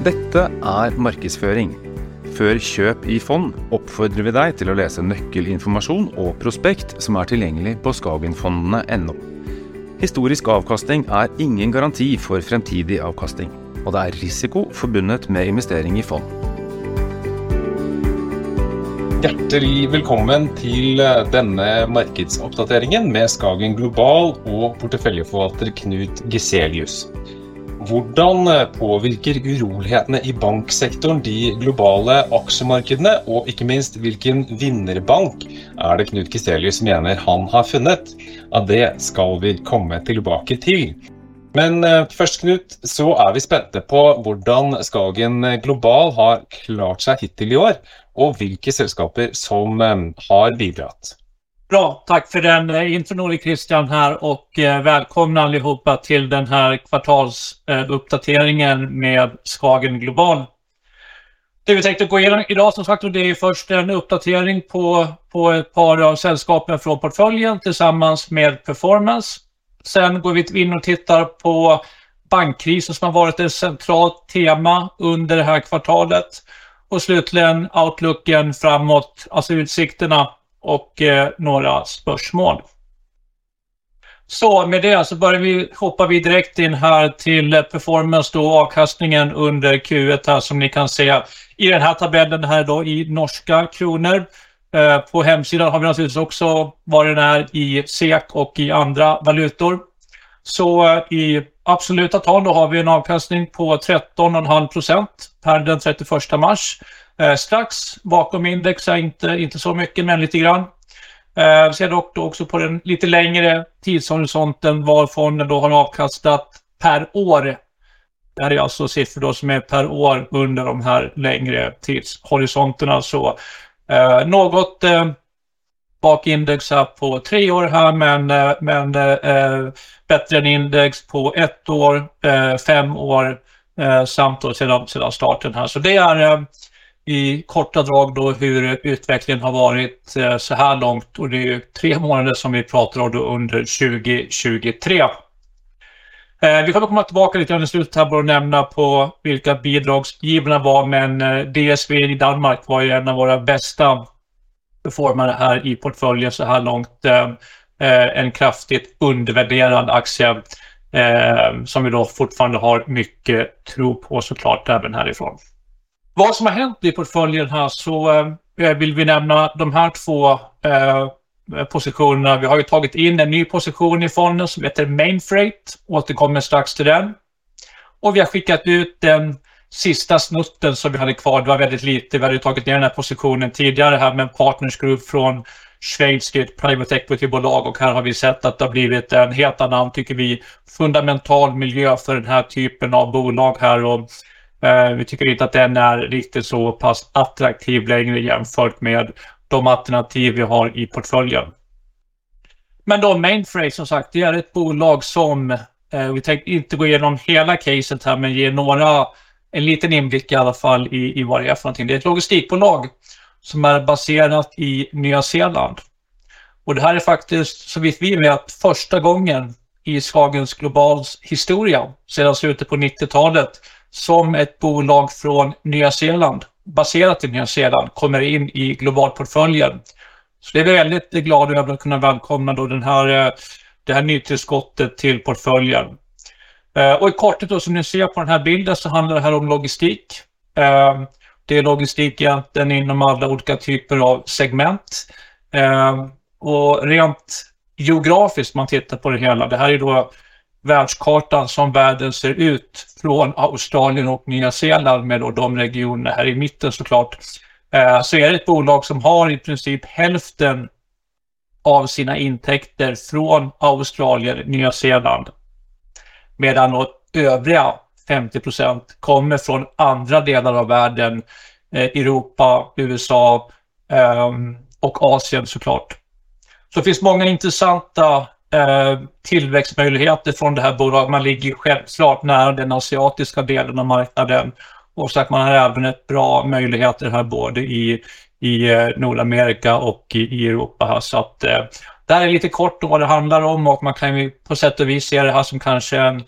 Dette er markedsføring. Før kjøp i fond oppfordrer vi deg til å lese nøkkelinformasjon og prospekt som er tilgjengelig på skagenfondene.no. Historisk avkastning er ingen garanti for fremtidig avkastning, og det er risiko forbundet med investering i fond. Hjertelig velkommen til eh, denne markedsoppdateringen med Skagen Global og porteføljeforvalter Knut Giselius. Hvordan eh, påvirker urolighetene i banksektoren de globale aksjemarkedene, og ikke minst hvilken vinnerbank er det Knut Kistelius mener han har funnet? Ja, det skal vi komme tilbake til. Men eh, først, Knut, så er vi spente på hvordan Skagen Global har klart seg hittil i år, och vilka selskaper som eh, har bidragit. Bra, tack för den eh, intron Christian här och eh, välkomna allihopa till den här kvartalsuppdateringen eh, med Skagen Global. Det vi tänkte gå igenom idag som sagt, det är först en uppdatering på ett par av sällskapen från portföljen tillsammans med performance. Sen går vi in och tittar på bankkrisen som har varit ett centralt tema under det här kvartalet. Och Slutligen outlooken framåt, alltså utsikterna och eh, några spörsmål. Så Med det så börjar vi, hoppar vi direkt in här till performance då, avkastningen under Q1 här som ni kan se i den här tabellen här då i norska kronor. Eh, på hemsidan har vi naturligtvis också vad den är i SEK och i andra valutor. Så eh, I absoluta tal då har vi en avkastning på 13,5 procent per den 31 mars. Eh, strax bakom index är inte så mycket, men lite grann. Eh, vi ser dock då också på den lite längre tidshorisonten var fonden då har avkastat per år. Det här är alltså siffror då som är per år under de här längre tidshorisonterna. Eh, något eh, bakindex här på tre år här, men bättre än index på ett år, fem år, samt då sedan starten här. Så Det är i korta drag då hur utvecklingen har varit eh, så här långt och det är ju tre månader som vi pratar om då under 2023. Eh, vi kommer komma tillbaka lite grann i slutet här och nämna på vilka bidragsgivarna var, men eh, DSV i Danmark var ju en av våra bästa performare här i portföljen så här långt. En kraftigt undervärderad aktie som vi då fortfarande har mycket tro på såklart även härifrån. Vad som har hänt i portföljen här så eh, eh, vill vi nämna de här två eh, positionerna. Vi har ju tagit in en ny position i fonden som heter Mainfreight, återkommer strax till den. Och Vi har skickat ut den sista snutten som vi hade kvar, det var väldigt lite, vi hade tagit ner den här positionen tidigare här med en Partners Group från Schweiz, ett private equity-bolag och här har vi sett att det har blivit en helt annan, tycker vi, fundamental miljö för den här typen av bolag här. Och Eh, vi tycker inte att den är riktigt så pass attraktiv längre jämfört med de alternativ vi har i portföljen. Men då Mainframe som sagt, det är ett bolag som eh, vi tänkte inte gå igenom hela caset här, men ge några, en liten inblick i alla fall i vad det är för någonting. Det är ett logistikbolag som är baserat i Nya Zeeland. Och Det här är faktiskt, så vitt vi vet, första gången i Skagens Globals historia sedan slutet på 90-talet som ett bolag från Nya Zeeland, baserat i Nya Zeeland, kommer in i globalportföljen. Så Det är vi väldigt glada över att kunna välkomna då den här, eh, det här nytillskottet till portföljen. Eh, och I korthet då som ni ser på den här bilden så handlar det här om logistik. Eh, det är logistik egentligen inom alla olika typer av segment. Och Rent geografiskt, man tittar på det hela, det här är då världskartan som världen ser ut från Australien och Nya Zeeland med då de regionerna här i mitten såklart. Eh, så är det ett bolag som har i princip hälften av sina intäkter från Australien, Nya Zeeland. Medan då övriga 50% kommer från andra delar av världen, eh, Europa, USA eh, och Asien såklart. Så Det finns många intressanta Eh, tillväxtmöjligheter från det här bolaget. Man ligger självklart nära den asiatiska delen av marknaden och så att man har även ett bra möjligheter här både i eh, Nordamerika och i Europa här. Eh, det här är lite kort om vad det handlar om och man kan ju på sätt och vis se det här som kanske en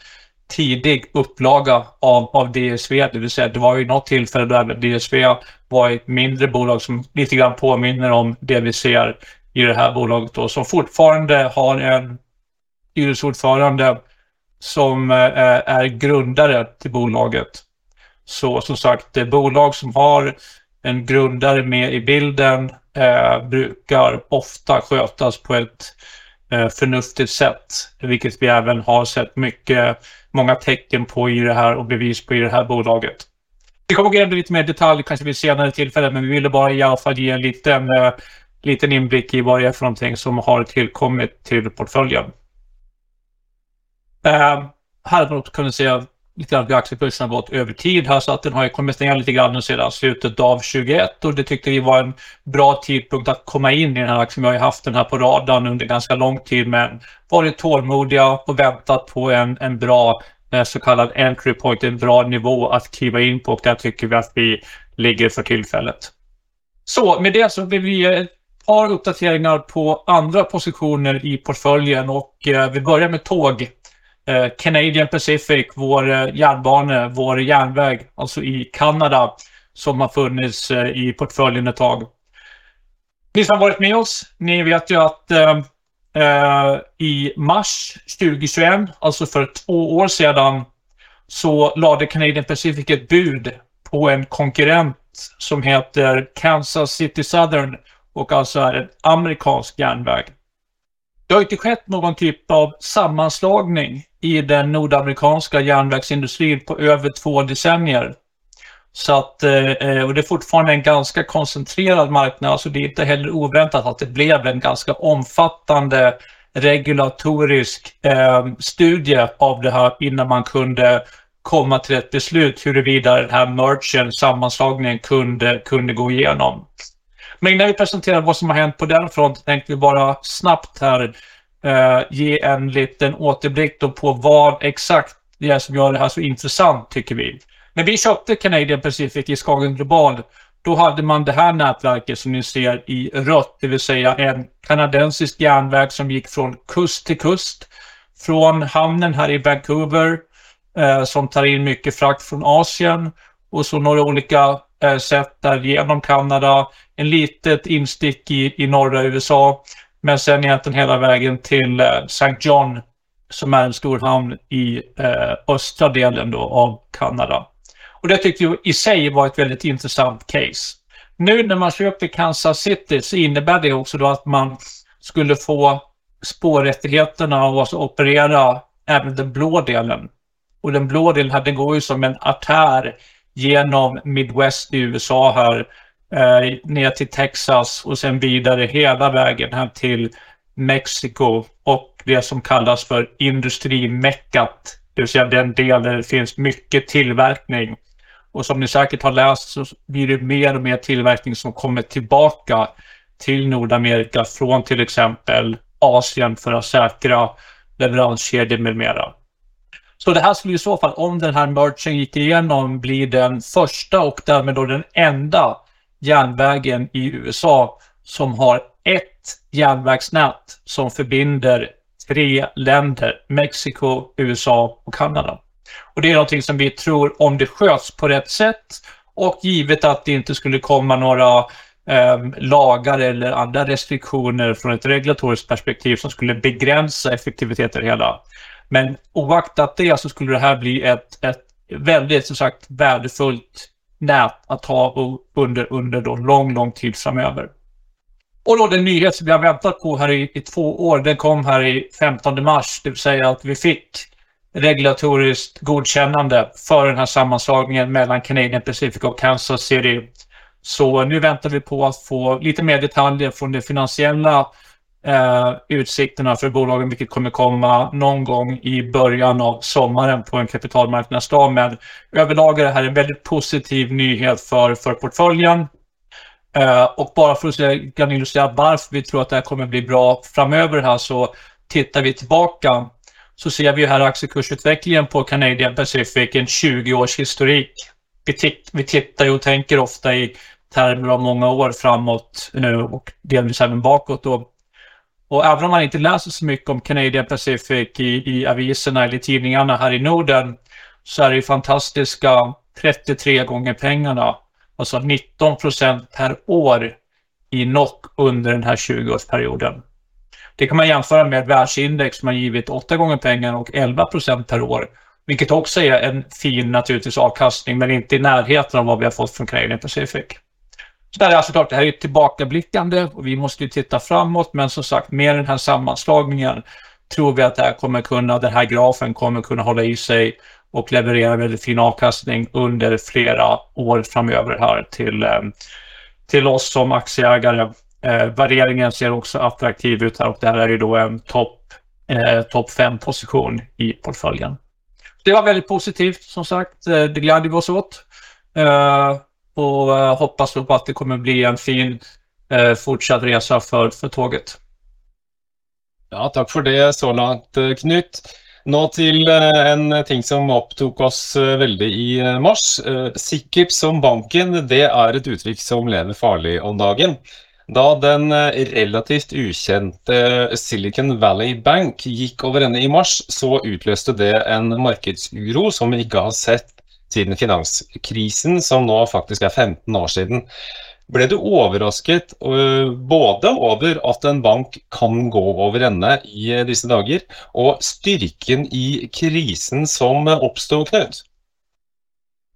tidig upplaga av, av DSV, det vill säga det var ju något tillfälle där DSV var ett mindre bolag som lite grann påminner om det vi ser i det här bolaget då, som fortfarande har en styrelseordförande som eh, är grundare till bolaget. Så som sagt, det bolag som har en grundare med i bilden eh, brukar ofta skötas på ett eh, förnuftigt sätt, vilket vi även har sett mycket, många tecken på i det här och bevis på i det här bolaget. Vi kommer gå igenom lite mer detalj kanske vid senare tillfälle, men vi ville bara i alla fall ge en liten, eh, liten inblick i vad det är för någonting som har tillkommit till portföljen. Eh, här har man kunnat se lite grann hur aktiekursen har gått över tid här så att den har ju kommit ner lite grann sedan slutet av 21 och det tyckte vi var en bra tidpunkt att komma in i den här aktien. Vi har ju haft den här på radarn under ganska lång tid men varit tålmodiga och väntat på en, en bra eh, så kallad entry point, en bra nivå att kliva in på och där tycker vi att vi ligger för tillfället. Så med det så vill vi par uppdateringar på andra positioner i portföljen och eh, vi börjar med tåg. Eh, Canadian Pacific, vår eh, järnbane, järnbana, vår järnväg, alltså i Kanada, som har funnits i portföljen ett tag. Ni som har varit med oss, ni vet ju att eh, i mars 2021, alltså för två år sedan, så lade Canadian Pacific ett bud på en konkurrent som heter Kansas City Southern och alltså är en amerikansk järnväg. Det har inte skett någon typ av sammanslagning i den nordamerikanska järnvägsindustrin på över två decennier. Så att, eh, eh, och det är fortfarande en ganska koncentrerad marknad, så det är inte heller oväntat att det blev en ganska omfattande regulatorisk eh, studie av det här innan man kunde komma till ett beslut huruvida den här merchen, sammanslagningen, kunde, kunde gå igenom. Men innan vi presenterar vad som har hänt på den fronten tänkte vi bara snabbt här eh, ge en liten återblick då på vad exakt det är som gör det här så intressant, tycker vi. När vi köpte Canadian Pacific i Skagen Global, då hade man det här nätverket som ni ser i rött, det vill säga en kanadensisk järnväg som gick från kust till kust. Från hamnen här i Vancouver, eh, som tar in mycket frakt från Asien och så några olika sätt där genom Kanada, en litet instick i, i norra USA men sen egentligen hela vägen till eh, St. John som är en stor hamn i eh, östra delen då av Kanada. Och det tyckte jag i sig var ett väldigt intressant case. Nu när man köpte Kansas City så innebär det också då att man skulle få spårrättigheterna och alltså operera även den blå delen. Och den blå delen här, den går ju som en artär genom Midwest i USA här eh, ner till Texas och sen vidare hela vägen här till Mexiko och det som kallas för industrimeckat. Det vill säga den del där det finns mycket tillverkning. Och som ni säkert har läst så blir det mer och mer tillverkning som kommer tillbaka till Nordamerika från till exempel Asien för att säkra leveranskedjor med mera. Så det här skulle i så fall, om den här merchen gick igenom, bli den första och därmed då den enda järnvägen i USA som har ett järnvägsnät som förbinder tre länder, Mexiko, USA och Kanada. Och det är någonting som vi tror, om det sköts på rätt sätt och givet att det inte skulle komma några eh, lagar eller andra restriktioner från ett regulatoriskt perspektiv som skulle begränsa effektiviteten i det hela. Men oaktat det så skulle det här bli ett, ett väldigt, som sagt, värdefullt nät att ha under, under då lång, lång tid framöver. Och då den nyhet som vi har väntat på här i, i två år, den kom här i 15 mars, det vill säga att vi fick regulatoriskt godkännande för den här sammanslagningen mellan Canadian Pacific och Kansas City. Så nu väntar vi på att få lite mer detaljer från det finansiella eh, utsikterna för bolagen, vilket kommer komma någon gång i början av sommaren på en kapitalmarknadsdag. Men överlag är det här en väldigt positiv nyhet för, för portföljen. Eh, och bara för att kan illustrera varför vi tror att det här kommer bli bra framöver här så tittar vi tillbaka så ser vi här aktiekursutvecklingen på Canadian Pacific, en 20-års historik. Vi, vi tittar och tänker ofta i termer av många år framåt nu och delvis även bakåt. Då. Och även om man inte läser så mycket om Canadian Pacific i, i aviserna eller tidningarna här i Norden så är det ju fantastiska 33 gånger pengarna, alltså 19 procent per år i NOC under den här 20-årsperioden. Det kan man jämföra med världsindex som har givit 8 gånger pengarna och 11 procent per år. Vilket också är en fin naturligtvis avkastning men inte i närheten av vad vi har fått från Canadian Pacific. Så alltså det här är såklart, det här är tillbakablickande och vi måste ju titta framåt men som sagt med den här sammanslagningen tror vi att det här kommer kunna, den här grafen kommer kunna hålla i sig och leverera väldigt fin avkastning under flera år framöver här till, eh, till oss som aktieägare. Eh, värderingen ser också attraktiv ut här och det här är ju då en topp eh, top 5-position i portföljen. Det var väldigt positivt som sagt. Eh, det glädjer vi oss åt. Eh, och eh, hoppas på att det kommer bli en fin eh, fortsatt resa för, för tåget. Ja, tack för det så långt eh, Knut. Nå till en ting som opptok oss veldig i mars. Sikkert som banken, det är ett uttryck som lever farlig om dagen. Da den relativt ukjente Silicon Valley Bank gick över ende i mars, så utlöste det en markedsuro som vi inte har sett siden finanskrisen, som nå faktisk er 15 år siden. Ble du overrasket øh, både over at en bank kan gå over ende i øh, disse dager, og styrken i krisen som øh, uh, oppstod, Knut?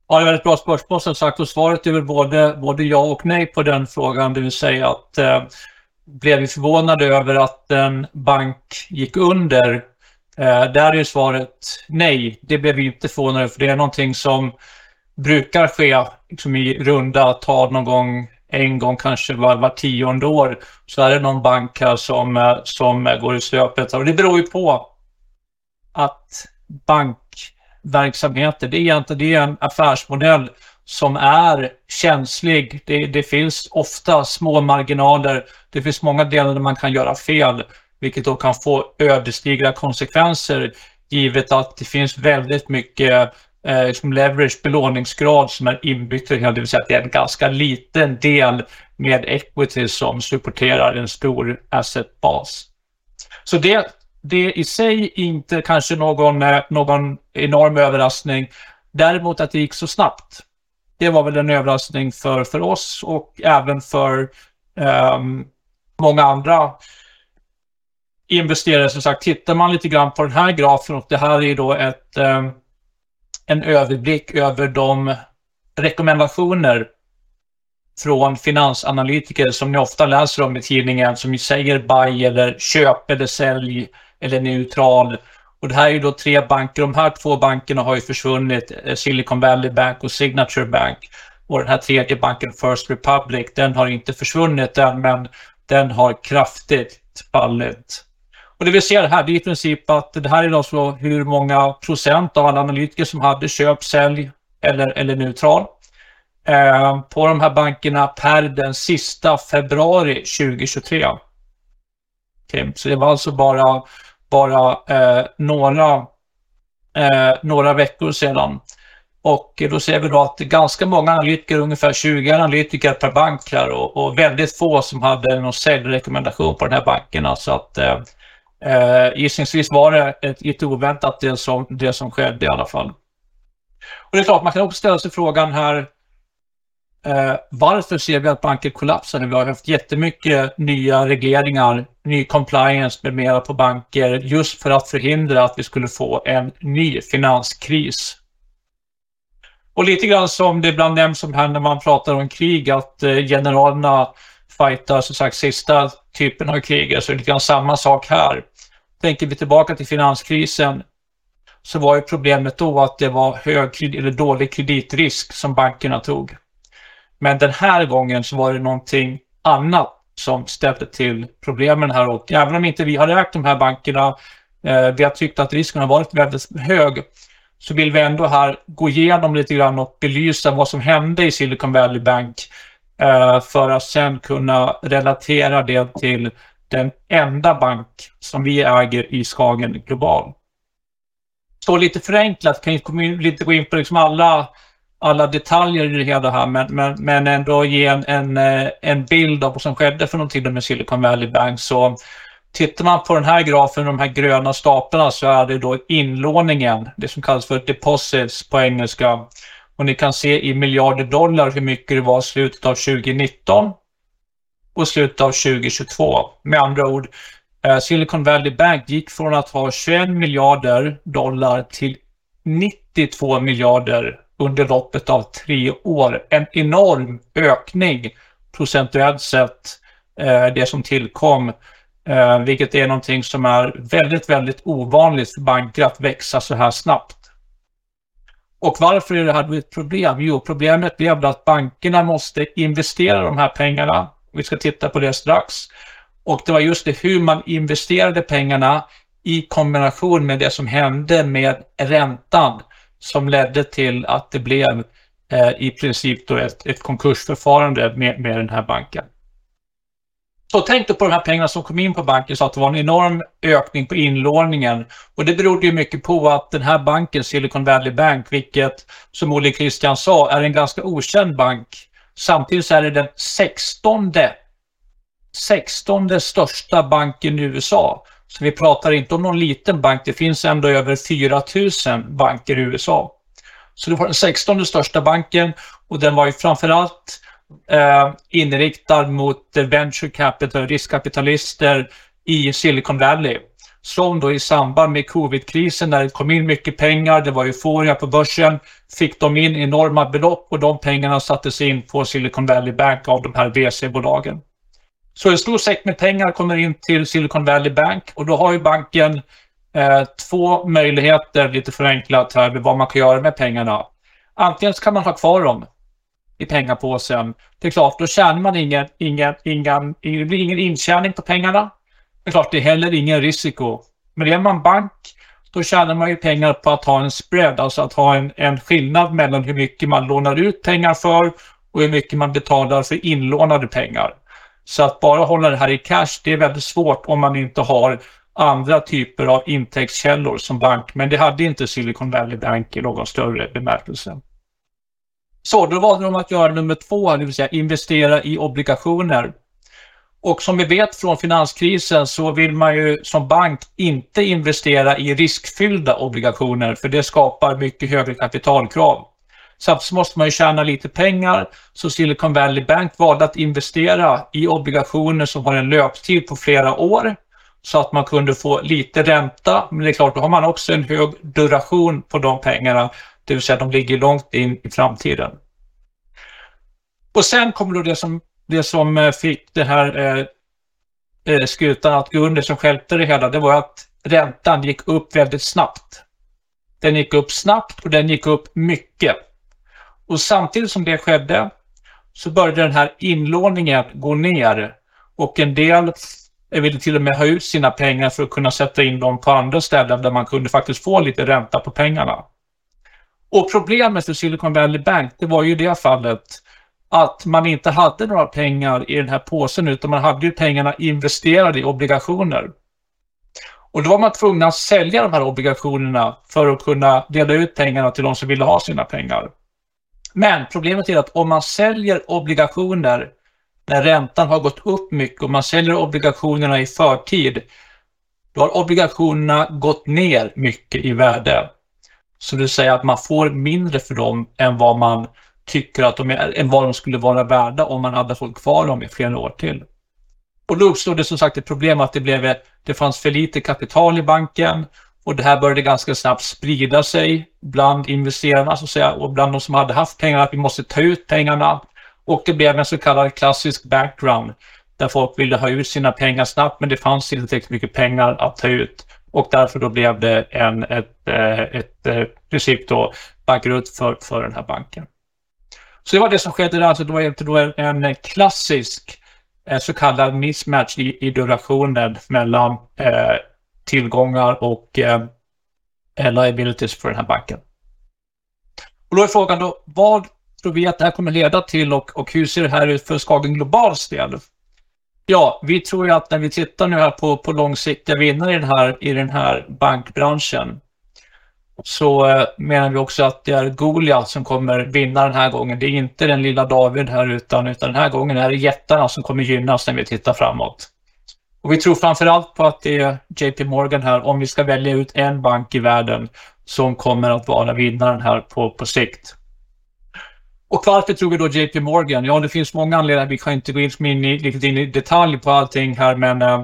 Ja, det är väldigt bra spørsmål som sagt och svaret är väl både, både ja och nej på den frågan. Det vill säga att eh, blev vi förvånade över att en bank gick under Eh, där är svaret nej, det blev vi inte förvånade för det är någonting som brukar ske liksom i runda tal någon gång, en gång kanske var, var tionde år. Så är det någon bank här som, eh, som går i stöpet. Och det beror ju på att bankverksamheter, det är egentligen det är en affärsmodell som är känslig. Det, det finns ofta små marginaler. Det finns många delar där man kan göra fel vilket då kan få ödesdigra konsekvenser givet att det finns väldigt mycket eh, som leverage belåningsgrad som är inbyggt i det vill säga att det är en ganska liten del med equity som supporterar en stor assetbas. Så det, det i sig inte kanske någon, eh, någon enorm överraskning. Däremot att det gick så snabbt. Det var väl en överraskning för, för oss och även för um, många andra investerare som sagt, tittar man lite grann på den här grafen och det här är då ett, eh, en överblick över de rekommendationer från finansanalytiker som ni ofta läser om i tidningen som säger buy eller köp eller sälj eller neutral. Och det här är ju då tre banker. De här två bankerna har ju försvunnit, eh, Silicon Valley Bank och Signature Bank. Och den här tredje banken, First Republic, den har inte försvunnit än, men den har kraftigt fallit. Och det vi ser här, det är i princip att det här är då så hur många procent av alla analytiker som hade köp, sälj eller, eller neutral. Eh, på de här bankerna per den sista februari 2023. Okay, så det var alltså bara, bara eh, några, eh, några veckor sedan. Och då ser vi då att ganska många analytiker, ungefär 20 analytiker per bank här och, och väldigt få som hade någon säljrekommendation på de här bankerna. Så alltså att eh, eh, gissningsvis var det ett, ett oväntat det som, det som skedde i alla fall. Och det är klart, man kan också ställa sig frågan här eh, varför ser vi att banker kollapsar vi har haft jättemycket nya regleringar, ny compliance med mera på banker just för att förhindra att vi skulle få en ny finanskris. Och lite grann som det ibland nämns om här när man pratar om krig, att eh, generalerna fighta som sagt sista typen av krig, så det är lite grann samma sak här. Tänker vi tillbaka till finanskrisen så var ju problemet då att det var hög eller dålig kreditrisk som bankerna tog. Men den här gången så var det någonting annat som ställde till problemen här och även om inte vi har ägt de här bankerna, eh, vi har tyckt att risken har varit väldigt hög, så vill vi ändå här gå igenom lite grann och belysa vad som hände i Silicon Valley Bank Eh, för att sen kunna relatera det till den enda bank som vi äger i Skagen Global. Så lite förenklat, kan inte gå in på liksom alla, alla detaljer i det hela här, men, men, men ändå ge en, en, eh, en bild av vad som skedde för någonting med Silicon Valley Bank. Så Tittar man på den här grafen, de här gröna staplarna, så är det då inlåningen, det som kallas för deposits på engelska. Och ni kan se i miljarder dollar hur mycket det var i slutet av 2019 och slutet av 2022. Med andra ord, eh, Silicon Valley Bank gick från att ha 21 miljarder dollar till 92 miljarder under loppet av tre år. En enorm ökning procentuellt sett, eh, det som tillkom, eh, vilket är någonting som är väldigt, väldigt ovanligt för banker att växa så här snabbt. Och varför är det här ett problem? Jo, problemet blev att bankerna måste investera de här pengarna. Vi ska titta på det strax. Och det var just det hur man investerade pengarna i kombination med det som hände med räntan som ledde till att det blev eh, i princip då ett, ett konkursförfarande med, med den här banken. Så tänk då på de här pengarna som kom in på banken så att det var en enorm ökning på inlåningen. Och det berodde ju mycket på att den här banken, Silicon Valley Bank, vilket som Olle Christian sa är en ganska okänd bank. Samtidigt så är det den 16 16 största banken i USA. Så vi pratar inte om någon liten bank. Det finns ändå över 4 000 banker i USA. Så det var den 16 största banken och den var ju framförallt eh, inriktad mot venture capital, riskkapitalister i Silicon Valley. Som då i samband med covidkrisen när det kom in mycket pengar, det var euforia på börsen, fick de in enorma belopp och de pengarna sattes in på Silicon Valley Bank av de här VC-bolagen. Så en stor säck med pengar kommer in till Silicon Valley Bank och då har ju banken eh, två möjligheter, lite förenklat här, med vad man kan göra med pengarna. Antingen så kan man ha kvar dem i pengapåsen. Det är klart, då tjänar man ingen, ingen, ingen, det blir ingen intjäning på pengarna. Det är klart, det är heller ingen risiko. Men är man bank, då tjänar man ju pengar på att ha en spread, alltså att ha en, en skillnad mellan hur mycket man lånar ut pengar för och hur mycket man betalar för inlånade pengar. Så att bara hålla det här i cash, det är väldigt svårt om man inte har andra typer av intäktskällor som bank. Men det hade inte Silicon Valley Bank i någon större bemärkelse. Så då valde de att göra nummer två, det vill säga investera i obligationer. Och som vi vet från finanskrisen så vill man ju som bank inte investera i riskfyllda obligationer för det skapar mycket högre kapitalkrav. Samtidigt måste man ju tjäna lite pengar, så Silicon Valley Bank valde att investera i obligationer som har en löptid på flera år så att man kunde få lite ränta. Men det är klart, då har man också en hög duration på de pengarna, det vill säga de ligger långt in i framtiden. Och sen kommer då det som, det som eh, fick det här eh, eh, skutan att gå under, som skälpte det hela, det var att räntan gick upp väldigt snabbt. Den gick upp snabbt och den gick upp mycket. Och samtidigt som det skedde så började den här inlåningen gå ner och en del ville till och med ha ut sina pengar för att kunna sätta in dem på andra ställen där man kunde faktiskt få lite ränta på pengarna. Och problemet för Silicon Valley Bank, det var ju i det fallet att man inte hade några pengar i den här påsen utan man hade ju pengarna investerade i obligationer. Och då var man tvungen att sälja de här obligationerna för att kunna dela ut pengarna till de som ville ha sina pengar. Men problemet är att om man säljer obligationer när räntan har gått upp mycket och man säljer obligationerna i förtid, då har obligationerna gått ner mycket i värde. Så det vill säga att man får mindre för dem än vad man tycker att de är, än vad de skulle vara värda om man hade fått kvar dem i flera år till. Och då uppstod det som sagt ett problem att det, blev, det fanns för lite kapital i banken och det här började ganska snabbt sprida sig bland investerarna så att säga, och bland de som hade haft pengar att vi måste ta ut pengarna. Och det blev en så kallad klassisk background där folk ville ha ut sina pengar snabbt men det fanns inte tillräckligt mycket pengar att ta ut. Och därför då blev det en ett, eh, ett, ett, princip då bankrutt för, för den här banken. Så det var det som skedde alltså det var då en, klassisk eh, så kallad mismatch i, i durationen mellan eh, tillgångar och eh, liabilities för den här banken. Och då är frågan då, vad tror vi att det här kommer leda till och, och hur ser det här ut för Skagen Globals del? Ja, vi tror ju att när vi tittar nu här på, på långsiktiga vinnare i den här, i den här bankbranschen så eh, menar vi också att det är Goliat som kommer vinna den här gången. Det är inte den lilla David här utan, utan den här gången är det jättarna som kommer gynnas när vi tittar framåt. Och vi tror framförallt på att det är JP Morgan här, om vi ska välja ut en bank i världen som kommer att vara vinnaren här på, på sikt. Och varför tror vi då JP Morgan? Ja, det finns många anledningar. Vi kan inte gå in, in, i, riktigt in i detalj på allting här, men eh,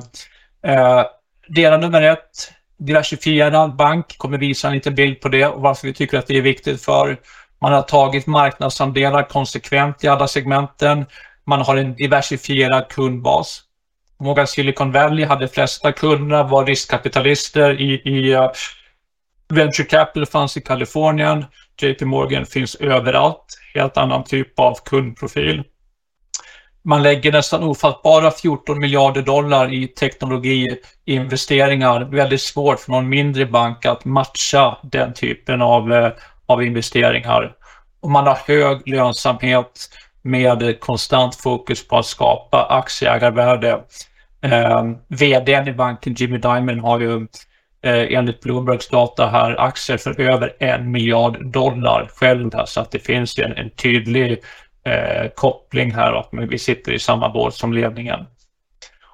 eh delar nummer ett, diversifierad bank, kommer visa en liten bild på det och varför vi tycker att det är viktigt för man har tagit marknadsandelar konsekvent i alla segmenten. Man har en diversifierad kundbas. Många Silicon Valley hade flesta kunderna var riskkapitalister i, i uh, Venture Capital fanns i Kalifornien. JP Morgan finns överallt. Helt annan typ av kundprofil. Man lägger nästan ofattbara 14 miljarder dollar i teknologiinvesteringar. Väldigt svårt för någon mindre bank att matcha den typen av, eh, av investeringar. Och man har hög lönsamhet med konstant fokus på att skapa aktieägarvärde. Eh, VDn i banken Jimmy Diamond har ju eh, enligt Bloombergs data här aktier för över en miljard dollar själv där, så att det finns en, en tydlig eh, koppling här och att vi sitter i samma båt som ledningen.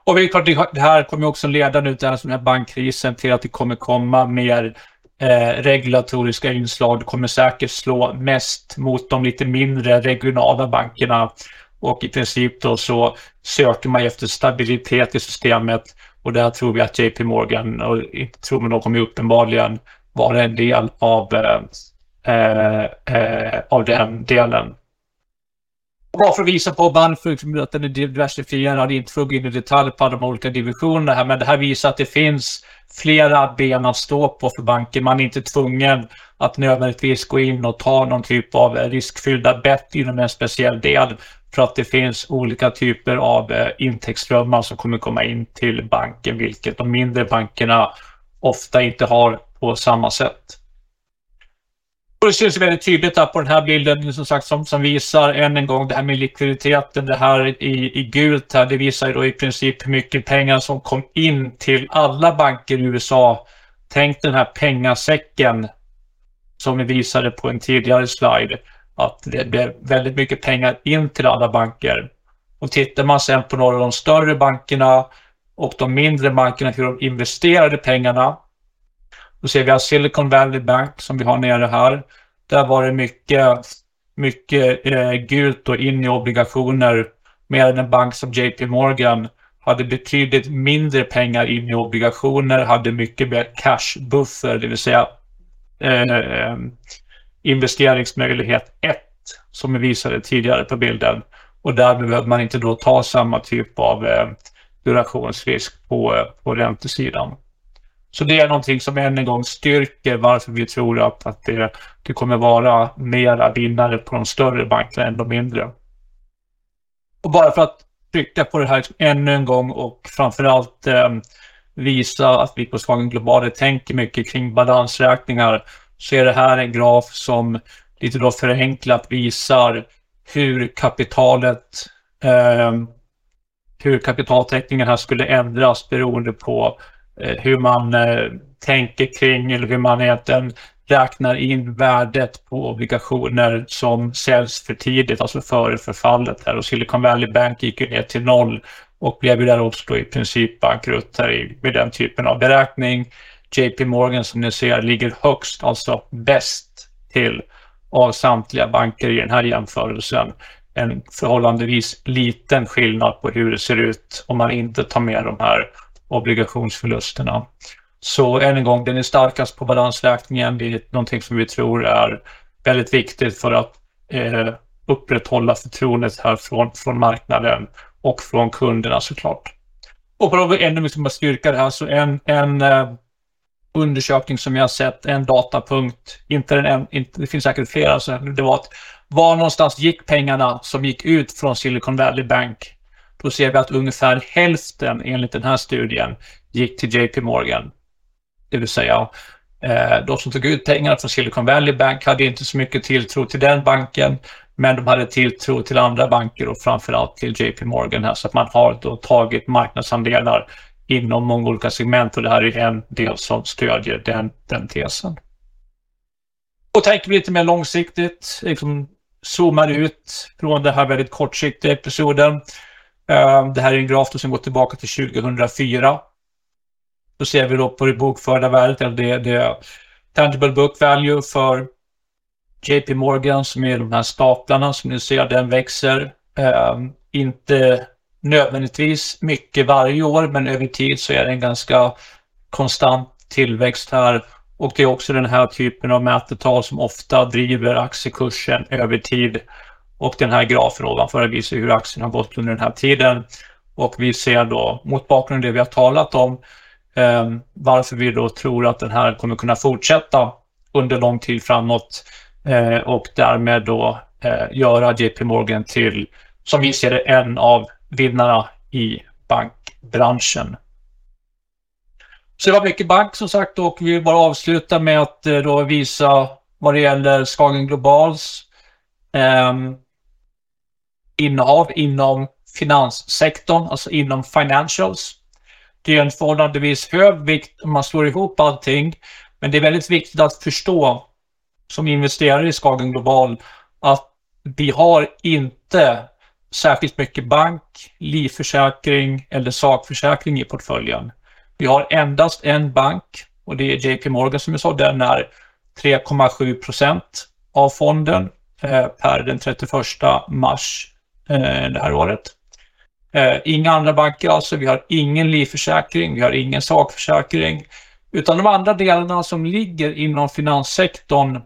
Och det, är klart, det här kommer också leda nu till den här bankkrisen till att det kommer komma mer eh, regulatoriska inslag. Det kommer säkert slå mest mot de lite mindre regionala bankerna och i princip då så söker man efter stabilitet i systemet och där tror vi att JP Morgan, och inte tror men de kommer uppenbarligen vara en del av, eh, eh, av den delen. Bara för att visa på varför att den är diversifierad, inte för att gå in i detalj på de olika divisionerna här, men det här visar att det finns flera ben att stå på för banken. Man är inte tvungen att nödvändigtvis gå in och ta någon typ av riskfyllda bett inom en speciell del för att det finns olika typer av eh, intäktsströmmar som kommer komma in till banken, vilket de mindre bankerna ofta inte har på samma sätt. Och det syns väldigt tydligt här på den här bilden som sagt som, som visar än en gång det här med likviditeten. Det här i, i gult här, det visar ju då i princip hur mycket pengar som kom in till alla banker i USA. Tänk den här pengasäcken som vi visade på en tidigare slide att det blev väldigt mycket pengar in till alla banker. Och tittar man sen på några av de större bankerna och de mindre bankerna, hur de investerade pengarna. Då ser vi att Silicon Valley Bank som vi har nere här. Där var det mycket, mycket eh, gult och in i obligationer. Medan en bank som JP Morgan hade betydligt mindre pengar in i obligationer, hade mycket mer cash buffer, det vill säga eh, eh investeringsmöjlighet 1 som vi visade tidigare på bilden. Och där behöver man inte då ta samma typ av eh, durationsrisk på, eh, på räntesidan. Så det är någonting som än en gång styrker varför vi tror att, att det, det kommer vara mera vinnare på de större bankerna än de mindre. Och bara för att trycka på det här ännu en gång och framförallt eh, visa att vi på Skagen Global tänker mycket kring balansräkningar så är det här en graf som lite då förenklat visar hur kapitalet eh, hur kapitaltäckningen här skulle ändras beroende på eh, hur man eh, tänker kring eller hur man egentligen räknar in värdet på obligationer som säljs för tidigt, alltså före förfallet här. Och Silicon Valley Bank gick ju ner till noll och blev ju där också i princip bankrutt här med den typen av beräkning. JP Morgan som ni ser ligger högst, alltså bäst till av samtliga banker i den här jämförelsen. En förhållandevis liten skillnad på hur det ser ut om man inte tar med de här obligationsförlusterna. Så än en gång, den är starkast på balansräkningen. Det är någonting som vi tror är väldigt viktigt för att eh, upprätthålla förtroendet här från, från marknaden och från kunderna såklart. Och för att ännu mer styrka det här så en, en eh, undersökning som jag har sett, en datapunkt, inte den en, inte, det finns säkert flera, så det var att var någonstans gick pengarna som gick ut från Silicon Valley Bank? Då ser vi att ungefär hälften enligt den här studien gick till JP Morgan. Det vill säga, eh, de som tog ut pengarna från Silicon Valley Bank hade inte så mycket tilltro till den banken, men de hade tilltro till andra banker och framförallt till JP Morgan här, så att man har då tagit marknadsandelar inom många olika segment och det här är en del som stödjer den, den tesen. Och tänker vi lite mer långsiktigt, liksom zoomar ut från den här väldigt kortsiktiga episoden. Eh, det här är en graf som går tillbaka till 2004. Då ser vi då på det bokförda värdet, eller det, det tangible book value för JP Morgan som är de här staplarna som ni ser, den växer. Eh, inte nödvändigtvis mycket varje år, men över tid så är det en ganska konstant tillväxt här. Och det är också den här typen av mätetal som ofta driver aktiekursen över tid. Och den här grafen ovanför visar hur aktien har gått under den här tiden. Och vi ser då, mot bakgrund av det vi har talat om, eh, varför vi då tror att den här kommer kunna fortsätta under lång tid framåt eh, och därmed då eh, göra JP Morgan till, som vi ser det, en av vinnarna i bankbranschen. Så det var mycket bank som sagt och vi vill bara avsluta med att eh, då visa vad det gäller Skagen Globals eh, innehav inom finanssektorn, alltså inom financials. Det är en förhållandevis hög vikt om man slår ihop allting, men det är väldigt viktigt att förstå som investerare i Skagen Global att vi har inte särskilt mycket bank, livförsäkring eller sakförsäkring i portföljen. Vi har endast en bank och det är JP Morgan som jag sa. Den är 3,7 procent av fonden eh, per den 31 mars eh, det här året. Eh, inga andra banker alltså. Vi har ingen livförsäkring, vi har ingen sakförsäkring. Utan de andra delarna som ligger inom finanssektorn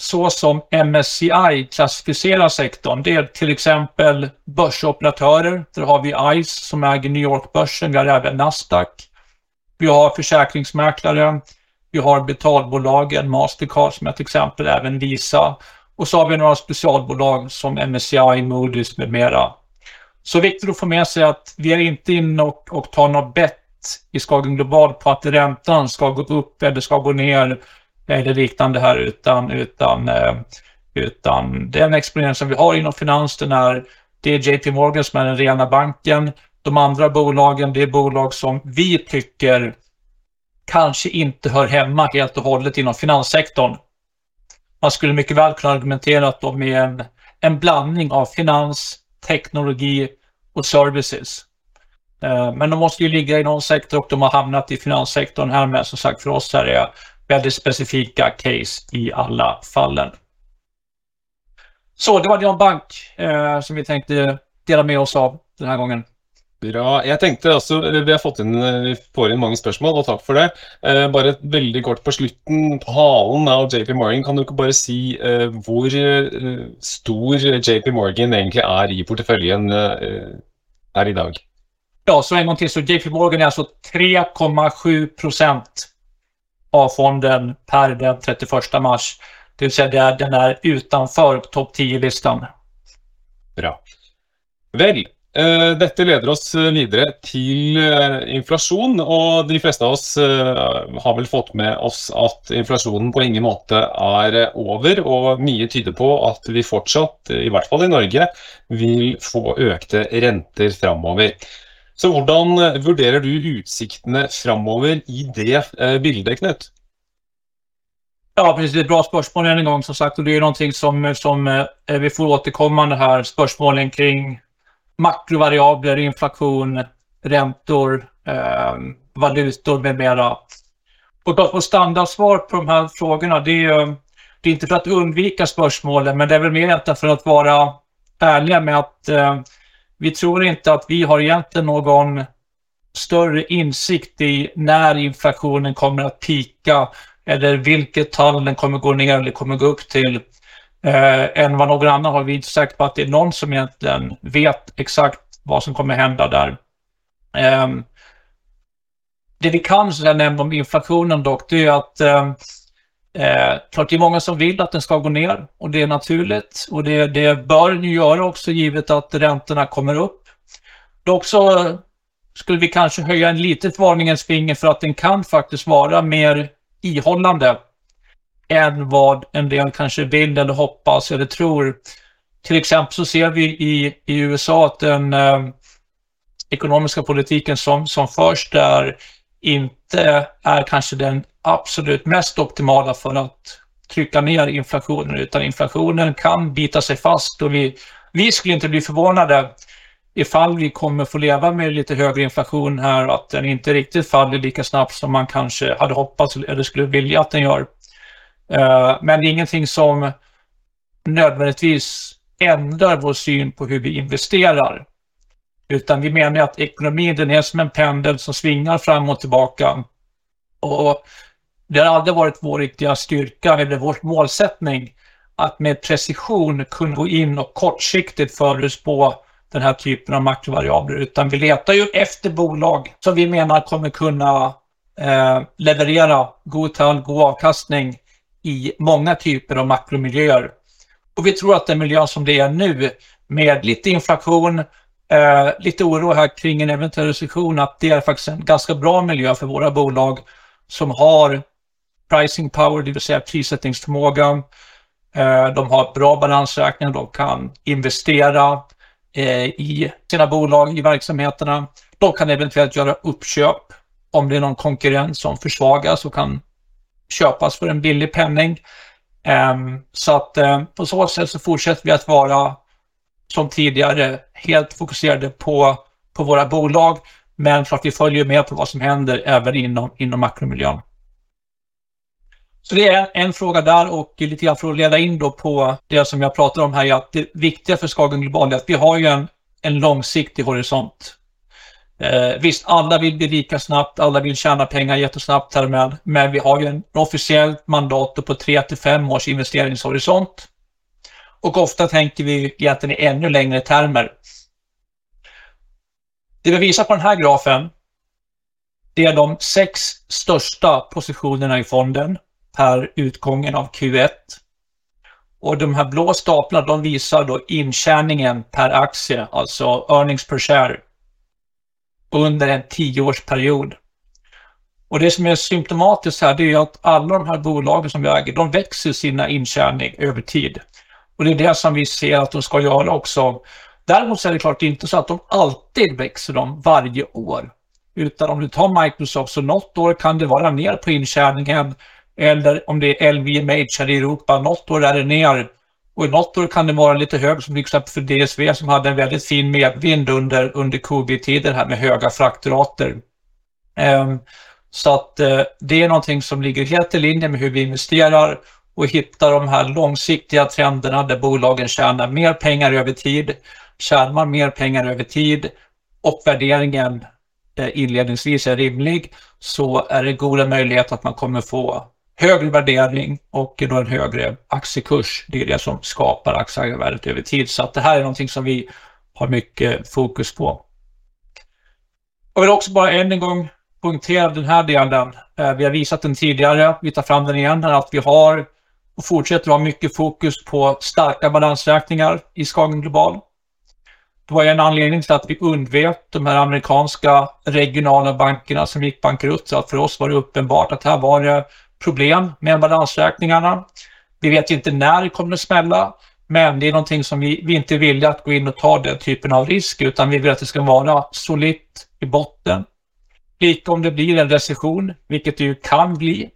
så som MSCI klassificerar sektorn. Det är till exempel börsoperatörer. Där har vi ICE som äger New York-börsen. Vi har även Nasdaq. Vi har försäkringsmäklare. Vi har betalbolagen, Mastercard som ett exempel, även Visa. Och så har vi några specialbolag som MSCI, Moody's med mera. Så viktigt att få med sig att vi är inte inne och, och tar något bett i Skagen Global på att räntan ska gå upp eller ska gå ner eller liknande här utan, utan, eh, utan den exponering som vi har inom finans den är det är JP Morgan som är den rena banken. De andra bolagen det är bolag som vi tycker kanske inte hör hemma helt och hållet inom finanssektorn. Man skulle mycket väl kunna argumentera att de är en, en blandning av finans, teknologi och services. Eh, men de måste ju ligga i någon sektor och de har hamnat i finanssektorn här med. Som sagt, för oss här är väldigt specifika case i alla fallen. Så det var Jan Bank eh, som vi tänkte dela med oss av den här gången. Bra. Jeg tenkte også, Vi har fått inn, vi får inn mange spørsmål, og takk for det. Eh, bare veldig kort på slutten. På halen av JP Morgan, kan du ikke bare si eh, hvor eh, stor JP Morgan egentlig er i porteføljen eh, her i dag? Ja, så en gång till. Så JP Morgan är alltså 3,7 A-fonden per den 31 mars. Det vill säga den är utanför topp 10-listan. Bra. Vel, eh, dette leder oss videre til eh, eh inflasjon. Og de fleste av oss eh, har vel fått med oss at inflasjonen på ingen måte er eh, over. Og mye tyder på at vi fortsatt, eh, i hvert fall i Norge, vil få økte renter framover. Så hvordan eh, vurderer du utsiktene framover i det eh, bildet, Knut? Ja, precis. Det är ett bra spörsmål än en gång som sagt. Och det är någonting som, som eh, vi får återkommande här. Spörsmålen kring makrovariabler, inflation, räntor, eh, valutor med mera. Och och standardsvar på de här frågorna, det är, det är inte för att undvika spörsmålen, men det är väl mer för att vara ärliga med att eh, vi tror inte att vi har egentligen någon större insikt i när inflationen kommer att pika eller vilket tal den kommer gå ner eller kommer gå upp till eh, än vad någon annan har. Vi är inte säkra på att det är någon som egentligen vet exakt vad som kommer hända där. Eh, det vi kan nämna om inflationen dock, det är att eh, Eh, klart det är många som vill att den ska gå ner och det är naturligt och det, det bör den ju göra också givet att räntorna kommer upp. Dock så skulle vi kanske höja en litet varningens finger för att den kan faktiskt vara mer ihållande än vad en del kanske vill eller hoppas eller tror. Till exempel så ser vi i, i USA att den eh, ekonomiska politiken som, som förs där inte är kanske den absolut mest optimala för att trycka ner inflationen, utan inflationen kan bita sig fast och vi, vi skulle inte bli förvånade ifall vi kommer få leva med lite högre inflation här, att den inte riktigt faller lika snabbt som man kanske hade hoppats eller skulle vilja att den gör. Eh, men det är ingenting som nödvändigtvis ändrar vår syn på hur vi investerar. Utan vi menar att ekonomin den är som en pendel som svingar fram och tillbaka. Och det har aldrig varit vår riktiga styrka eller vår målsättning att med precision kunna gå in och kortsiktigt förutspå den här typen av makrovariabler. Utan vi letar ju efter bolag som vi menar kommer kunna eh, leverera god tall, god avkastning i många typer av makromiljöer. Och vi tror att den miljö som det är nu med lite inflation, eh, lite oro här kring en eventuell recession, att det är faktiskt en ganska bra miljö för våra bolag som har pricing power, det vill säga prissättningsförmåga. Eh, de har bra balansräkningar, de kan investera eh, i sina bolag, i verksamheterna. De kan eventuellt göra uppköp om det är någon konkurrent som försvagas och kan köpas för en billig penning. Ehm, så att eh, på så sätt så fortsätter vi att vara som tidigare helt fokuserade på, på våra bolag. Men för att vi följer med på vad som händer även inom, inom makromiljön. Så det är en fråga där och lite grann för att leda in då på det som jag pratar om här är att det viktiga för Skagen Global är att vi har ju en, en långsiktig horisont. Eh, visst, alla vill bli rika snabbt, alla vill tjäna pengar jättesnabbt härmed, men vi har ju en officiellt mandat på 3 till 5 års investeringshorisont. Och ofta tänker vi egentligen i ännu längre termer. Det vi visar på den här grafen, det är de sex största positionerna i fonden per utgången av Q1. Och de här blå staplarna de visar då intjäningen per aktie, alltså earnings per share under en tioårsperiod. Och det som är symptomatiskt här det är att alla de här bolagen som vi äger, de växer sina intjäning över tid. Och det är det som vi ser att de ska göra också. Däremot så är det klart inte så att de alltid växer dem varje år. Utan om du tar Microsoft så något år kan det vara ner på intjäningen eller om det är LVMH här i Europa, något år är det ner och i något år kan det vara lite högre som till exempel för DSV som hade en väldigt fin medvind under, under covid-tiden här med höga fraktrater. Um, ehm, så att uh, det är någonting som ligger helt i linje med hur vi investerar och hitta de här långsiktiga trenderna där bolagen tjänar mer pengar över tid, tjänar man mer pengar över tid och värderingen eh, inledningsvis är rimlig så är det goda möjligheter att man kommer få högre värdering och då en högre aktiekurs. Det är det som skapar aktieägarvärdet över tid. Så att det här är någonting som vi har mycket fokus på. Jag vill också bara än en gång poängtera den här delen. Eh, vi har visat den tidigare, vi tar fram den igen, att vi har och fortsätter ha mycket fokus på starka balansräkningar i Skagen Global. Det var en anledning till att vi undvek de här amerikanska regionala bankerna som gick bankrutt. Så att för oss var det uppenbart att här var det problem med balansräkningarna. Vi vet inte när det kommer att smälla, men det är någonting som vi, vi inte vill att gå in och ta den typen av risk, utan vi vill att det ska vara solitt i botten. Lika om det blir en recession, vilket det ju kan bli,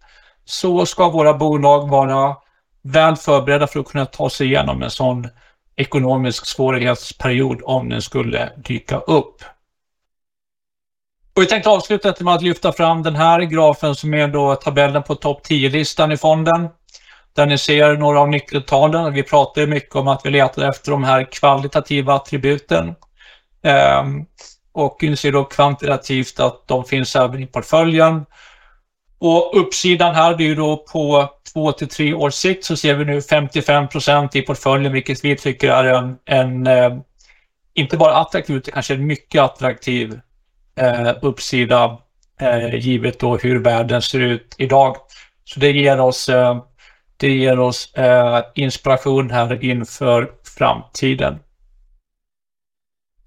så ska våra bolag vara väl förberedda för att kunna ta sig igenom en sån ekonomisk svårighetsperiod om den skulle dyka upp. Och vi tänkte avsluta med att lyfta fram den här grafen som är då tabellen på topp 10-listan i fonden. Där ni ser några av nyckeltalen. Vi pratar mycket om att vi letar efter de här kvalitativa attributen. Ehm, och ni ser då kvantitativt att de finns även i portföljen. Och uppsidan här, det är ju då på två till tre års sikt så ser vi nu 55 procent i portföljen, vilket vi tycker är en, en eh, inte bara attraktiv, utan kanske en mycket attraktiv eh, uppsida eh, givet då hur världen ser ut idag. Så det ger oss, eh, det ger oss eh, inspiration här inför framtiden.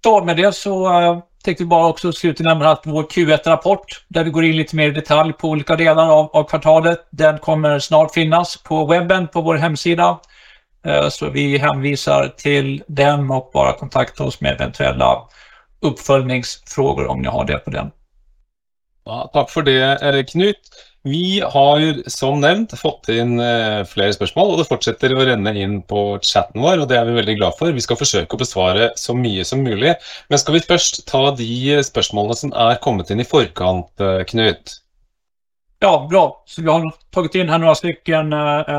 Så med det så eh, tänkte vi bara också slutligen nämna att vår Q1-rapport där vi går in lite mer i detalj på olika delar av, av kvartalet. Den kommer snart finnas på webben på vår hemsida. Eh, så vi hänvisar till den och bara kontakta oss med eventuella uppföljningsfrågor om ni har det på den. Ja, tack för det, Knut. Vi har som nämnt fått in eh, flera spørsmål, och det fortsätter att renne in på chatten vår. og Det är vi väldigt glada för. Vi ska försöka besvara så mycket som möjligt. Men ska vi först ta de eh, spørsmålene som är kommit in i förkant, eh, Knut? Ja, bra. Så vi har tagit in här några stycken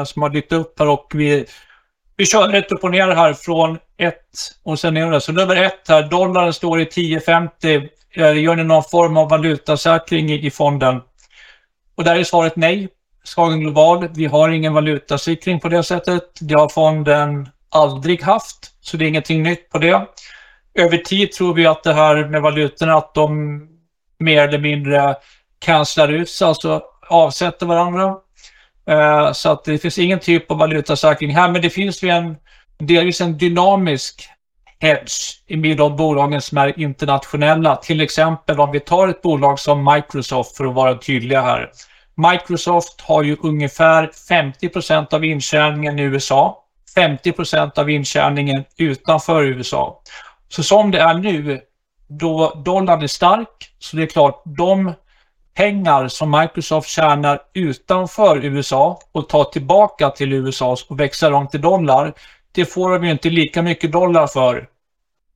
som har dykt upp här och vi, vi kör rätt upp och ner här från ett och sen ner. Så nummer ett här, dollarn står i 10,50. Gör ni någon form av valutasäkring i, i fonden? Och där är svaret nej. Skagen Global, vi har ingen valutasäkring på det sättet. Det har fonden aldrig haft, så det är ingenting nytt på det. Över tid tror vi att det här med valutorna, att de mer eller mindre cancelar ut sig, alltså avsätter varandra. Eh, så att det finns ingen typ av valutasäkring här, men det finns ju en delvis en dynamisk hedge i de bolagen som är internationella. Till exempel om vi tar ett bolag som Microsoft för att vara tydliga här. Microsoft har ju ungefär 50% av intjäningen i USA, 50% av intjäningen utanför USA. Så som det är nu, då dollarn är stark, så det är klart, de pengar som Microsoft tjänar utanför USA och tar tillbaka till USA och växlar om till dollar, det får de ju inte lika mycket dollar för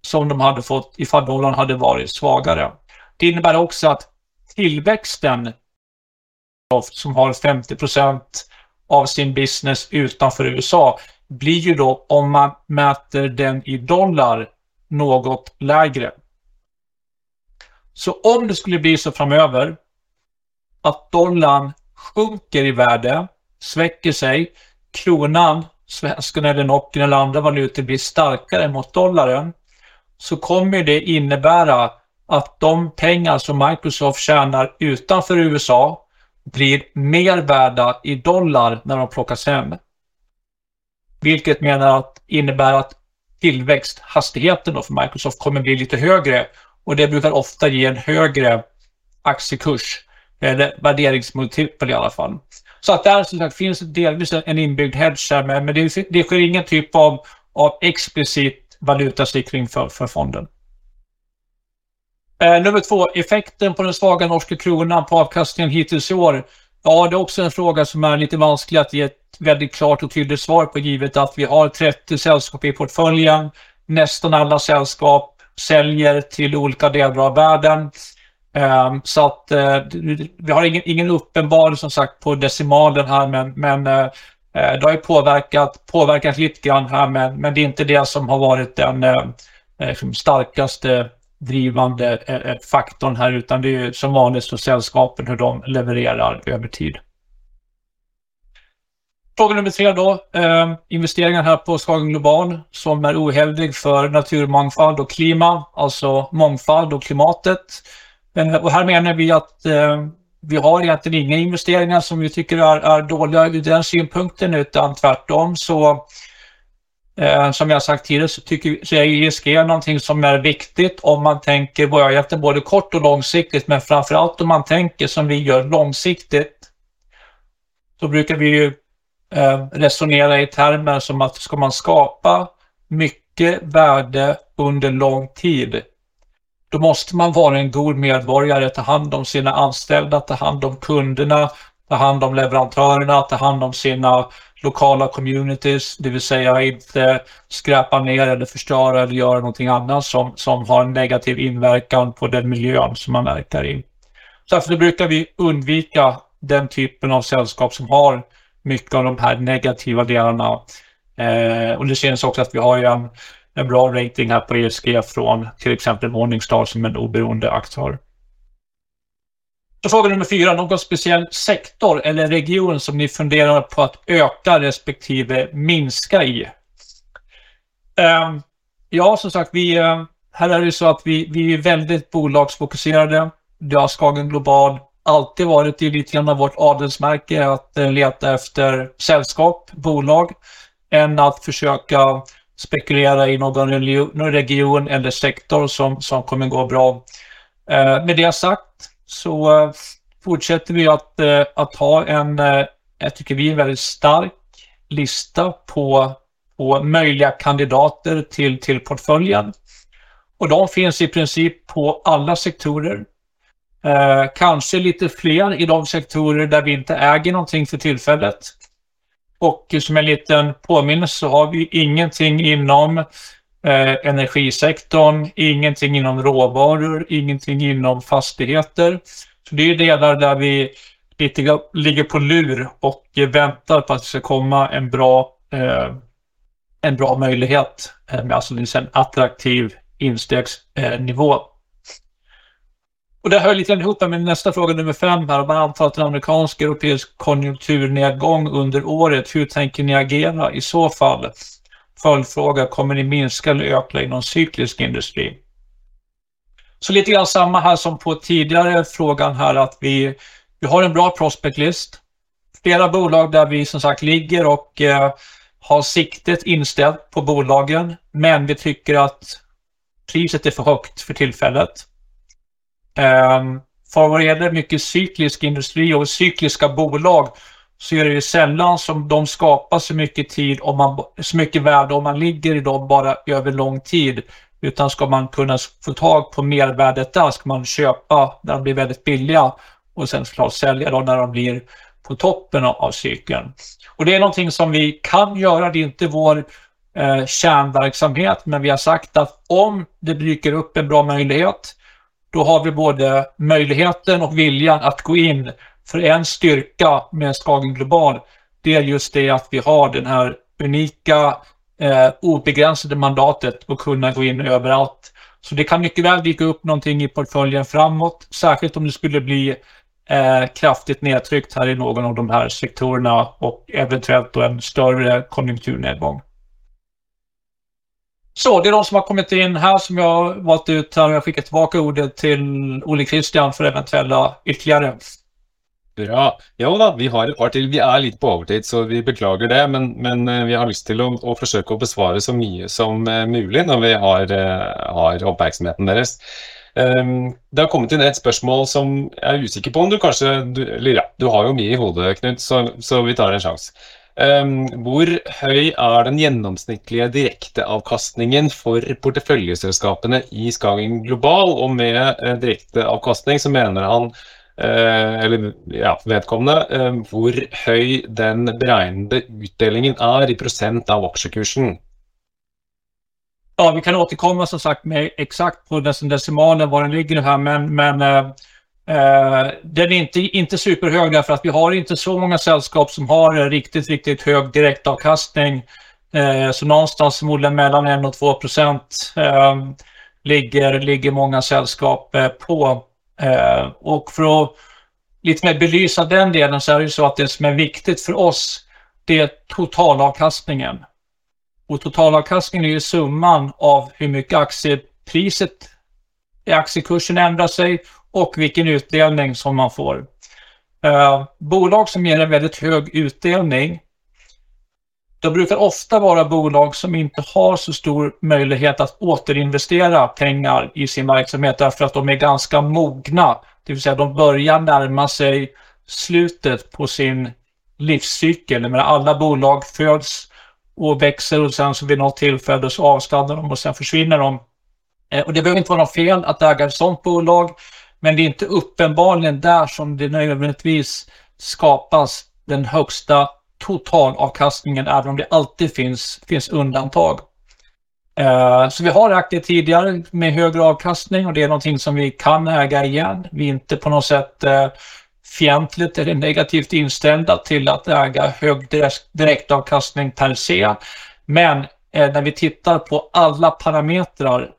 som de hade fått ifall dollarn hade varit svagare. Det innebär också att tillväxten som har 50 procent av sin business utanför USA blir ju då, om man mäter den i dollar, något lägre. Så om det skulle bli så framöver att dollarn sjunker i värde, sväcker sig, kronan, svensken eller nocken eller andra valutor blir starkare mot dollaren, så kommer det innebära att de pengar som Microsoft tjänar utanför USA blir mer värda i dollar när de plockas hem. Vilket menar att innebär att tillväxthastigheten då för Microsoft kommer bli lite högre och det brukar ofta ge en högre aktiekurs eller värderingsmultipel i alla fall. Så att där som sagt finns delvis en inbyggd hedge här men det, det sker ingen typ av, av explicit valutasikring för, för fonden. Eh, nummer två, effekten på den svaga norska kronan på avkastningen hittills i år. Ja, det är också en fråga som är lite vansklig att ge ett väldigt klart och tydligt svar på givet att vi har 30 sällskap i portföljen. Nästan alla sällskap säljer till olika delar av världen. Um, så att uh, vi har ingen, ingen uppenbar som sagt på decimalen här men, men uh, det har ju påverkat, påverkat lite grann här men, men det är inte det som har varit den uh, starkaste drivande faktorn här utan det är som vanligt så sällskapen hur de levererar över tid. Fråga nummer tre då. Eh, investeringar här på Skagen Global som är ohävdig för naturmångfald och klima, alltså mångfald och klimatet. Men, och här menar vi att eh, vi har egentligen inga investeringar som vi tycker är, är dåliga ur den synpunkten utan tvärtom så Eh, som jag sagt tidigare så, tycker, så är ISG någonting som är viktigt om man tänker både kort och långsiktigt men framförallt om man tänker som vi gör långsiktigt. Då brukar vi ju eh, resonera i termer som att ska man skapa mycket värde under lång tid då måste man vara en god medborgare, ta hand om sina anställda, ta hand om kunderna, ta hand om leverantörerna, ta hand om sina lokala communities, det vill säga inte skräpa ner eller förstöra eller göra någonting annat som, som har en negativ inverkan på den miljön som man verkar i. Så därför brukar vi undvika den typen av sällskap som har mycket av de här negativa delarna. Eh, och det syns också att vi har en, en bra rating här på ESG från till exempel Morningstar som en oberoende aktör. Så fråga nummer fyra, någon speciell sektor eller region som ni funderar på att öka respektive minska i? Ehm, ja, som sagt, vi, eh, här är det så att vi, vi är väldigt bolagsfokuserade. Det har Skagen Global alltid varit i lite grann av vårt adelsmärke att leta efter sällskap, bolag, än att försöka spekulera i någon region eller sektor som, som kommer gå bra. Eh, med det sagt så eh, fortsätter vi att, eh, att ha en, jag tycker vi, en väldigt stark lista på, på möjliga kandidater till, till portföljen. Och de finns i princip på alla sektorer. Eh, kanske lite fler i de sektorer där vi inte äger någonting för tillfället. Och som en liten påminnelse så har vi ingenting inom eh, energisektorn, ingenting inom råvaror, ingenting inom fastigheter. Så det är delar där vi lite ligger på lur och väntar på att det ska komma en bra, eh, en bra möjlighet eh, med alltså en attraktiv instegsnivå. Och det hör lite ihop med nästa fråga nummer fem här. Om man antar att en amerikansk europeisk konjunkturnedgång under året, hur tänker ni agera i så fall? Följdfråga, kommer ni minska eller öka inom cyklisk industri? Så lite grann samma här som på tidigare frågan här att vi, vi har en bra prospect list. Flera bolag där vi som sagt ligger och eh, har siktet inställt på bolagen, men vi tycker att priset är för högt för tillfället. Ehm, för vad gäller mycket cyklisk industri och cykliska bolag så är det ju sällan som de skapar så mycket tid om man, så mycket värde om man ligger i dem bara över lång tid. Utan ska man kunna få tag på mervärdet där ska man köpa när de blir väldigt billiga och sen såklart sälja då när de blir på toppen av cykeln. Och det är någonting som vi kan göra, det är inte vår eh, kärnverksamhet, men vi har sagt att om det dyker upp en bra möjlighet då har vi både möjligheten och viljan att gå in. För en styrka med Skagen Global, det är just det att vi har den här unika eh, obegränsade mandatet att kunna gå in överallt. Så det kan mycket väl dyka upp någonting i portföljen framåt, särskilt om det skulle bli eh, kraftigt nedtryckt här i någon av de här sektorerna och eventuellt då en större konjunkturnedgång. Så det är de som har kommit in här som jag har valt ut här. Jag skickar tillbaka ordet till Olle Christian för eventuella ytterligare. Bra. Jo då, vi har ett par till. Vi är lite på övertid så vi beklagar det. Men, men eh, vi har lust till att, att försöka besvara så mycket som eh, möjligt när vi har, eh, har uppmärksamheten deras. Um, ehm, det har kommit inn ett spørsmål som jag er usikker på om du kanske, du, Eller ja, du har jo mye i hodet, Knut, så, så vi tar en sjanse. Um, hvor høy er den gjennomsnittlige direkteavkastningen for porteføljeselskapene i Skagen Global? Og med direktavkastning direkteavkastning så mener han, uh, eller ja, vedkommende, hur hvor høy den beregnede utdelingen er i prosent av aksjekursen. Ja, vi kan återkomma som sagt med exakt på decimalen var den ligger här, men, men eh, Eh, den är inte, inte superhög därför att vi har inte så många sällskap som har riktigt, riktigt hög direktavkastning. Eh, så någonstans förmodligen mellan 1 och 2 procent eh, ligger, ligger många sällskap eh, på. Eh, och för att lite mer belysa den delen så är det ju så att det som är viktigt för oss det är totalavkastningen. Och totalavkastningen är ju summan av hur mycket aktiepriset, aktiekursen ändrar sig och vilken utdelning som man får. Eh, bolag som ger en väldigt hög utdelning det brukar ofta vara bolag som inte har så stor möjlighet att återinvestera pengar i sin verksamhet därför att de är ganska mogna. Det vill säga de börjar närma sig slutet på sin livscykel. Men alla bolag föds och växer och sen så vid något tillfälle så avstannar de och sen försvinner de. Eh, och det behöver inte vara något fel att äga ett sådant bolag. Men det är inte uppenbarligen där som det nödvändigtvis skapas den högsta totalavkastningen, även om det alltid finns, finns undantag. Uh, så vi har aktier tidigare med högre avkastning och det är någonting som vi kan äga igen. Vi är inte på något sätt uh, fientligt eller negativt inställda till att äga hög direktavkastning per se. Men uh, när vi tittar på alla parametrar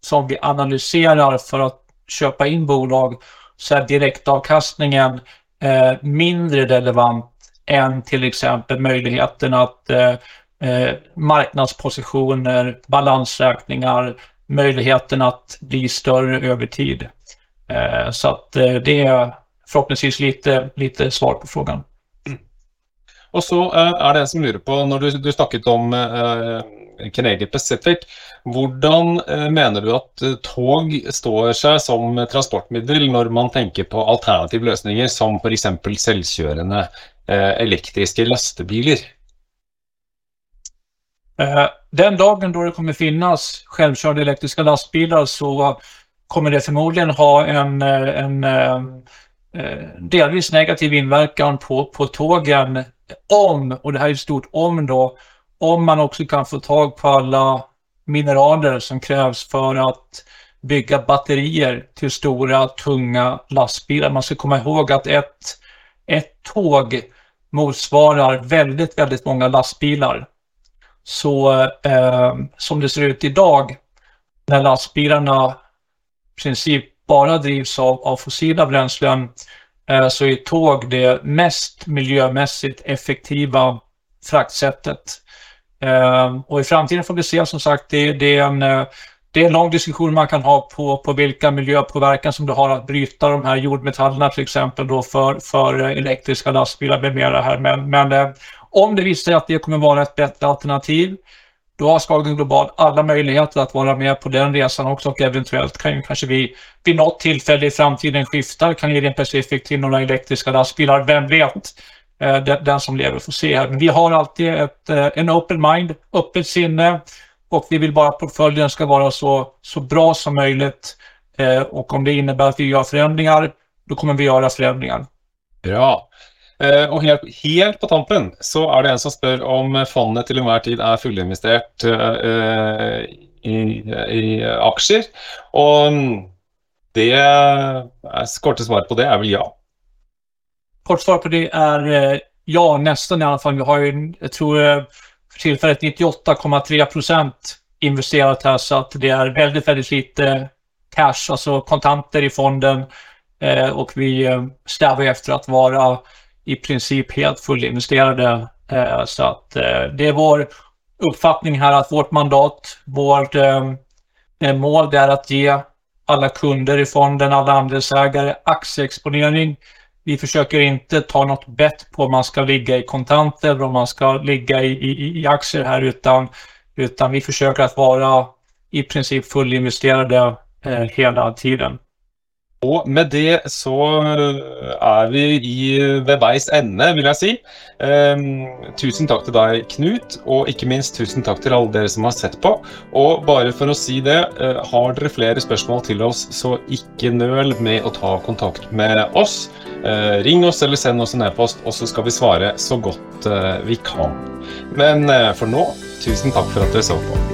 som vi analyserar för att köpa in bolag så är direktavkastningen eh, mindre relevant än till exempel möjligheten att eh, eh, marknadspositioner, balansräkningar, möjligheten att bli större över tid. Eh, så att eh, det är förhoppningsvis lite, lite svar på frågan. Og Och så eh, är det en som lurer på, när du, du snakket om eh, Canadian Pacific. Hvordan eh, mener du at eh, tog står seg som transportmiddel når man tenker på alternative løsninger som f.eks. selvkjørende eh, elektriske lastebilar? Eh, den dagen då det kommer finnas självkörande elektriska lastbilar så kommer det förmodligen ha en, eh, en, en delvis negativ inverkan på, på tågen om, och det här är ett stort om då, om man också kan få tag på alla mineraler som krävs för att bygga batterier till stora tunga lastbilar. Man ska komma ihåg att ett, ett tåg motsvarar väldigt, väldigt många lastbilar. Så eh, som det ser ut idag, när lastbilarna i princip bara drivs av, av fossila bränslen, eh, Eh, så är tåg det mest miljömässigt effektiva fraktsättet. Eh, och i framtiden får vi se som sagt, det, det, är en, eh, det är en lång diskussion man kan ha på, på vilka miljöpåverkan som du har att bryta de här jordmetallerna till exempel då för, för elektriska lastbilar med mera här. Men, men om det visar sig att det kommer vara ett bättre alternativ, då har Skagen Global alla möjligheter att vara med på den resan också och eventuellt kan ju kanske vi vid något tillfälle i framtiden skifta Canadian Pacific till några elektriska lastbilar. Vem vet? Eh, den, den, som lever får se. Men vi har alltid ett, eh, en open mind, öppet sinne och vi vill bara att portföljen ska vara så, så bra som möjligt. Eh, och om det innebär att vi gör förändringar, då kommer vi göra förändringar. Bra. Eh, och helt, helt på tampen så är det en som spør om fondet till enhver tid är fullinvestert eh, i, i aktier. Och mm, det korta svaret på det är väl ja. Kort svar på det är eh, ja, nästan i alla fall. Vi har ju, jag tror för tillfället 98,3 procent investerat här så att det är väldigt, väldigt lite cash, alltså kontanter i fonden eh, och vi strävar efter att vara i princip helt fullinvesterade. Eh, så att eh, det är vår uppfattning här att vårt mandat, vårt eh, mål, det är att ge alla kunder i fonden, alla andelsägare aktieexponering vi försöker inte ta något bett på om man ska ligga i kontanter eller om man ska ligga i, i, i aktier här utan, utan vi försöker att vara i princip fullinvesterade eh, hela tiden. Och med det så är eh, vi i ved veis ende, vil jeg si. Um, tusen takk til deg, Knut, og ikke minst tusen takk til alle dere som har sett på. Og bare for å si det, uh, har dere flere spørsmål til oss, så ikke nøl med å ta kontakt med oss. Uh, ring oss eller send oss en e-post, og så skal vi svare så godt uh, vi kan. Men for nå, tusen takk for at dere så på.